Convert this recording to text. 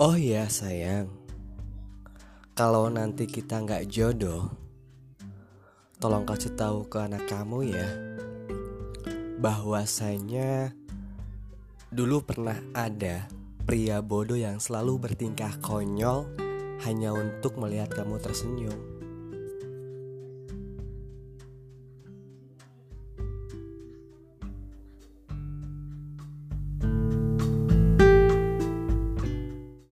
Oh ya sayang. Kalau nanti kita nggak jodoh Tolong kasih tahu ke anak kamu ya. Bahwasanya Dulu pernah ada Pria bodoh yang selalu bertingkah konyol Hanya untuk melihat kamu tersenyum.